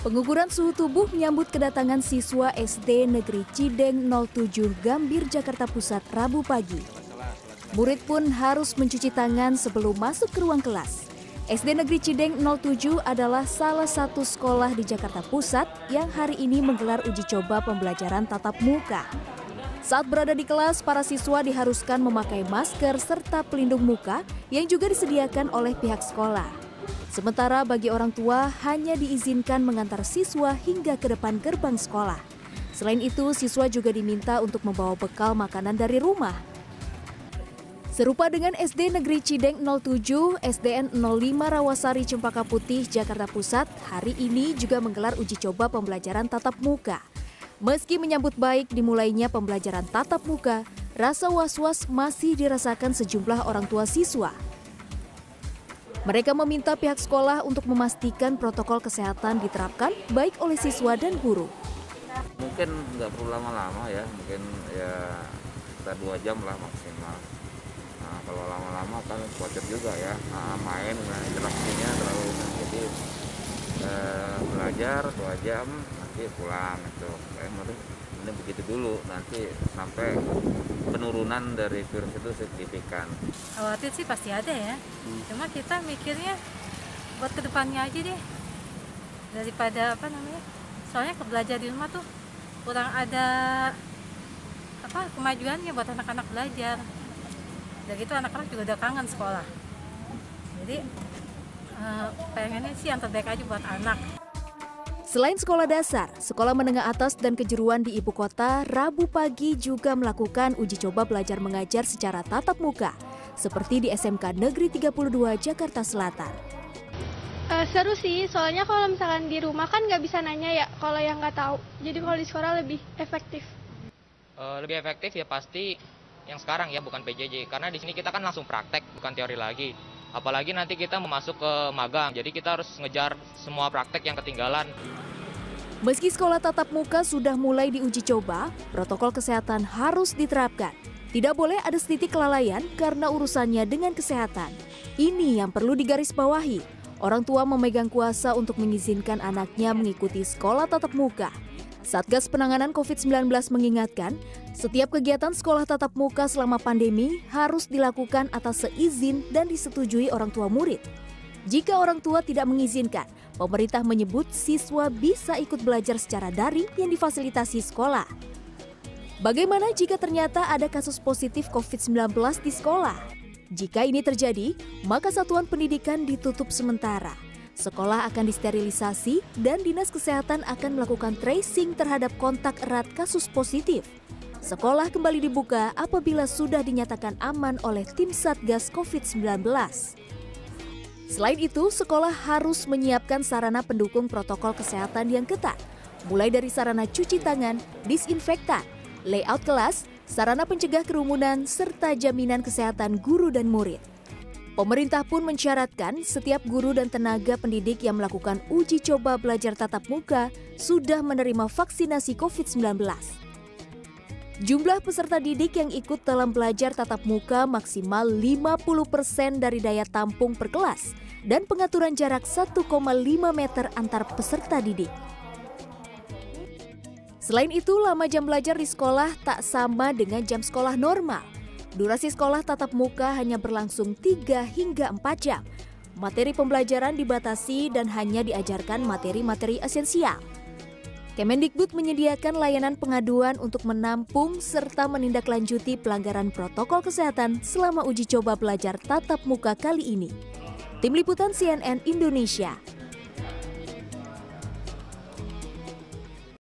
Pengukuran suhu tubuh menyambut kedatangan siswa SD Negeri Cideng 07 Gambir, Jakarta Pusat Rabu pagi. Murid pun harus mencuci tangan sebelum masuk ke ruang kelas. SD Negeri Cideng 07 adalah salah satu sekolah di Jakarta Pusat yang hari ini menggelar uji coba pembelajaran tatap muka. Saat berada di kelas, para siswa diharuskan memakai masker serta pelindung muka yang juga disediakan oleh pihak sekolah. Sementara bagi orang tua hanya diizinkan mengantar siswa hingga ke depan gerbang sekolah. Selain itu, siswa juga diminta untuk membawa bekal makanan dari rumah. Serupa dengan SD Negeri Cideng 07, SDN 05 Rawasari Cempaka Putih, Jakarta Pusat, hari ini juga menggelar uji coba pembelajaran tatap muka. Meski menyambut baik dimulainya pembelajaran tatap muka, rasa was-was masih dirasakan sejumlah orang tua siswa. Mereka meminta pihak sekolah untuk memastikan protokol kesehatan diterapkan baik oleh siswa dan guru. Mungkin nggak perlu lama-lama ya, mungkin ya kita dua jam lah maksimal. Nah, kalau lama-lama kan khawatir juga ya, nah, main nah, interaksinya terlalu jadi eh, belajar dua jam nanti pulang itu. Dulu nanti sampai penurunan dari virus itu signifikan. Khawatir sih pasti ada ya. Hmm. Cuma kita mikirnya buat ke depannya aja deh. Daripada apa namanya? Soalnya belajar di rumah tuh kurang ada apa kemajuannya buat anak-anak belajar. Dan itu anak-anak juga udah kangen sekolah. Jadi uh, pengennya sih yang terbaik aja buat anak. Selain sekolah dasar, sekolah menengah atas dan kejuruan di ibu kota Rabu pagi juga melakukan uji coba belajar mengajar secara tatap muka, seperti di SMK Negeri 32 Jakarta Selatan. Uh, seru sih, soalnya kalau misalkan di rumah kan nggak bisa nanya ya kalau yang nggak tahu. Jadi kalau di sekolah lebih efektif. Uh, lebih efektif ya pasti yang sekarang ya bukan PJJ karena di sini kita kan langsung praktek bukan teori lagi apalagi nanti kita masuk ke magang jadi kita harus ngejar semua praktek yang ketinggalan Meski sekolah tatap muka sudah mulai diuji coba, protokol kesehatan harus diterapkan. Tidak boleh ada setitik kelalaian karena urusannya dengan kesehatan. Ini yang perlu digarisbawahi. Orang tua memegang kuasa untuk mengizinkan anaknya mengikuti sekolah tatap muka. Satgas Penanganan COVID-19 mengingatkan, setiap kegiatan sekolah tatap muka selama pandemi harus dilakukan atas seizin dan disetujui orang tua murid. Jika orang tua tidak mengizinkan, pemerintah menyebut siswa bisa ikut belajar secara daring yang difasilitasi sekolah. Bagaimana jika ternyata ada kasus positif COVID-19 di sekolah? Jika ini terjadi, maka satuan pendidikan ditutup sementara. Sekolah akan disterilisasi dan Dinas Kesehatan akan melakukan tracing terhadap kontak erat kasus positif. Sekolah kembali dibuka apabila sudah dinyatakan aman oleh tim Satgas COVID-19. Selain itu, sekolah harus menyiapkan sarana pendukung protokol kesehatan yang ketat, mulai dari sarana cuci tangan, disinfektan, layout kelas, sarana pencegah kerumunan, serta jaminan kesehatan guru dan murid. Pemerintah pun mensyaratkan setiap guru dan tenaga pendidik yang melakukan uji coba belajar tatap muka sudah menerima vaksinasi COVID-19. Jumlah peserta didik yang ikut dalam belajar tatap muka maksimal 50% dari daya tampung per kelas dan pengaturan jarak 1,5 meter antar peserta didik. Selain itu, lama jam belajar di sekolah tak sama dengan jam sekolah normal. Durasi sekolah tatap muka hanya berlangsung 3 hingga 4 jam. Materi pembelajaran dibatasi dan hanya diajarkan materi-materi esensial. Kemendikbud menyediakan layanan pengaduan untuk menampung serta menindaklanjuti pelanggaran protokol kesehatan selama uji coba belajar tatap muka kali ini. Tim Liputan CNN Indonesia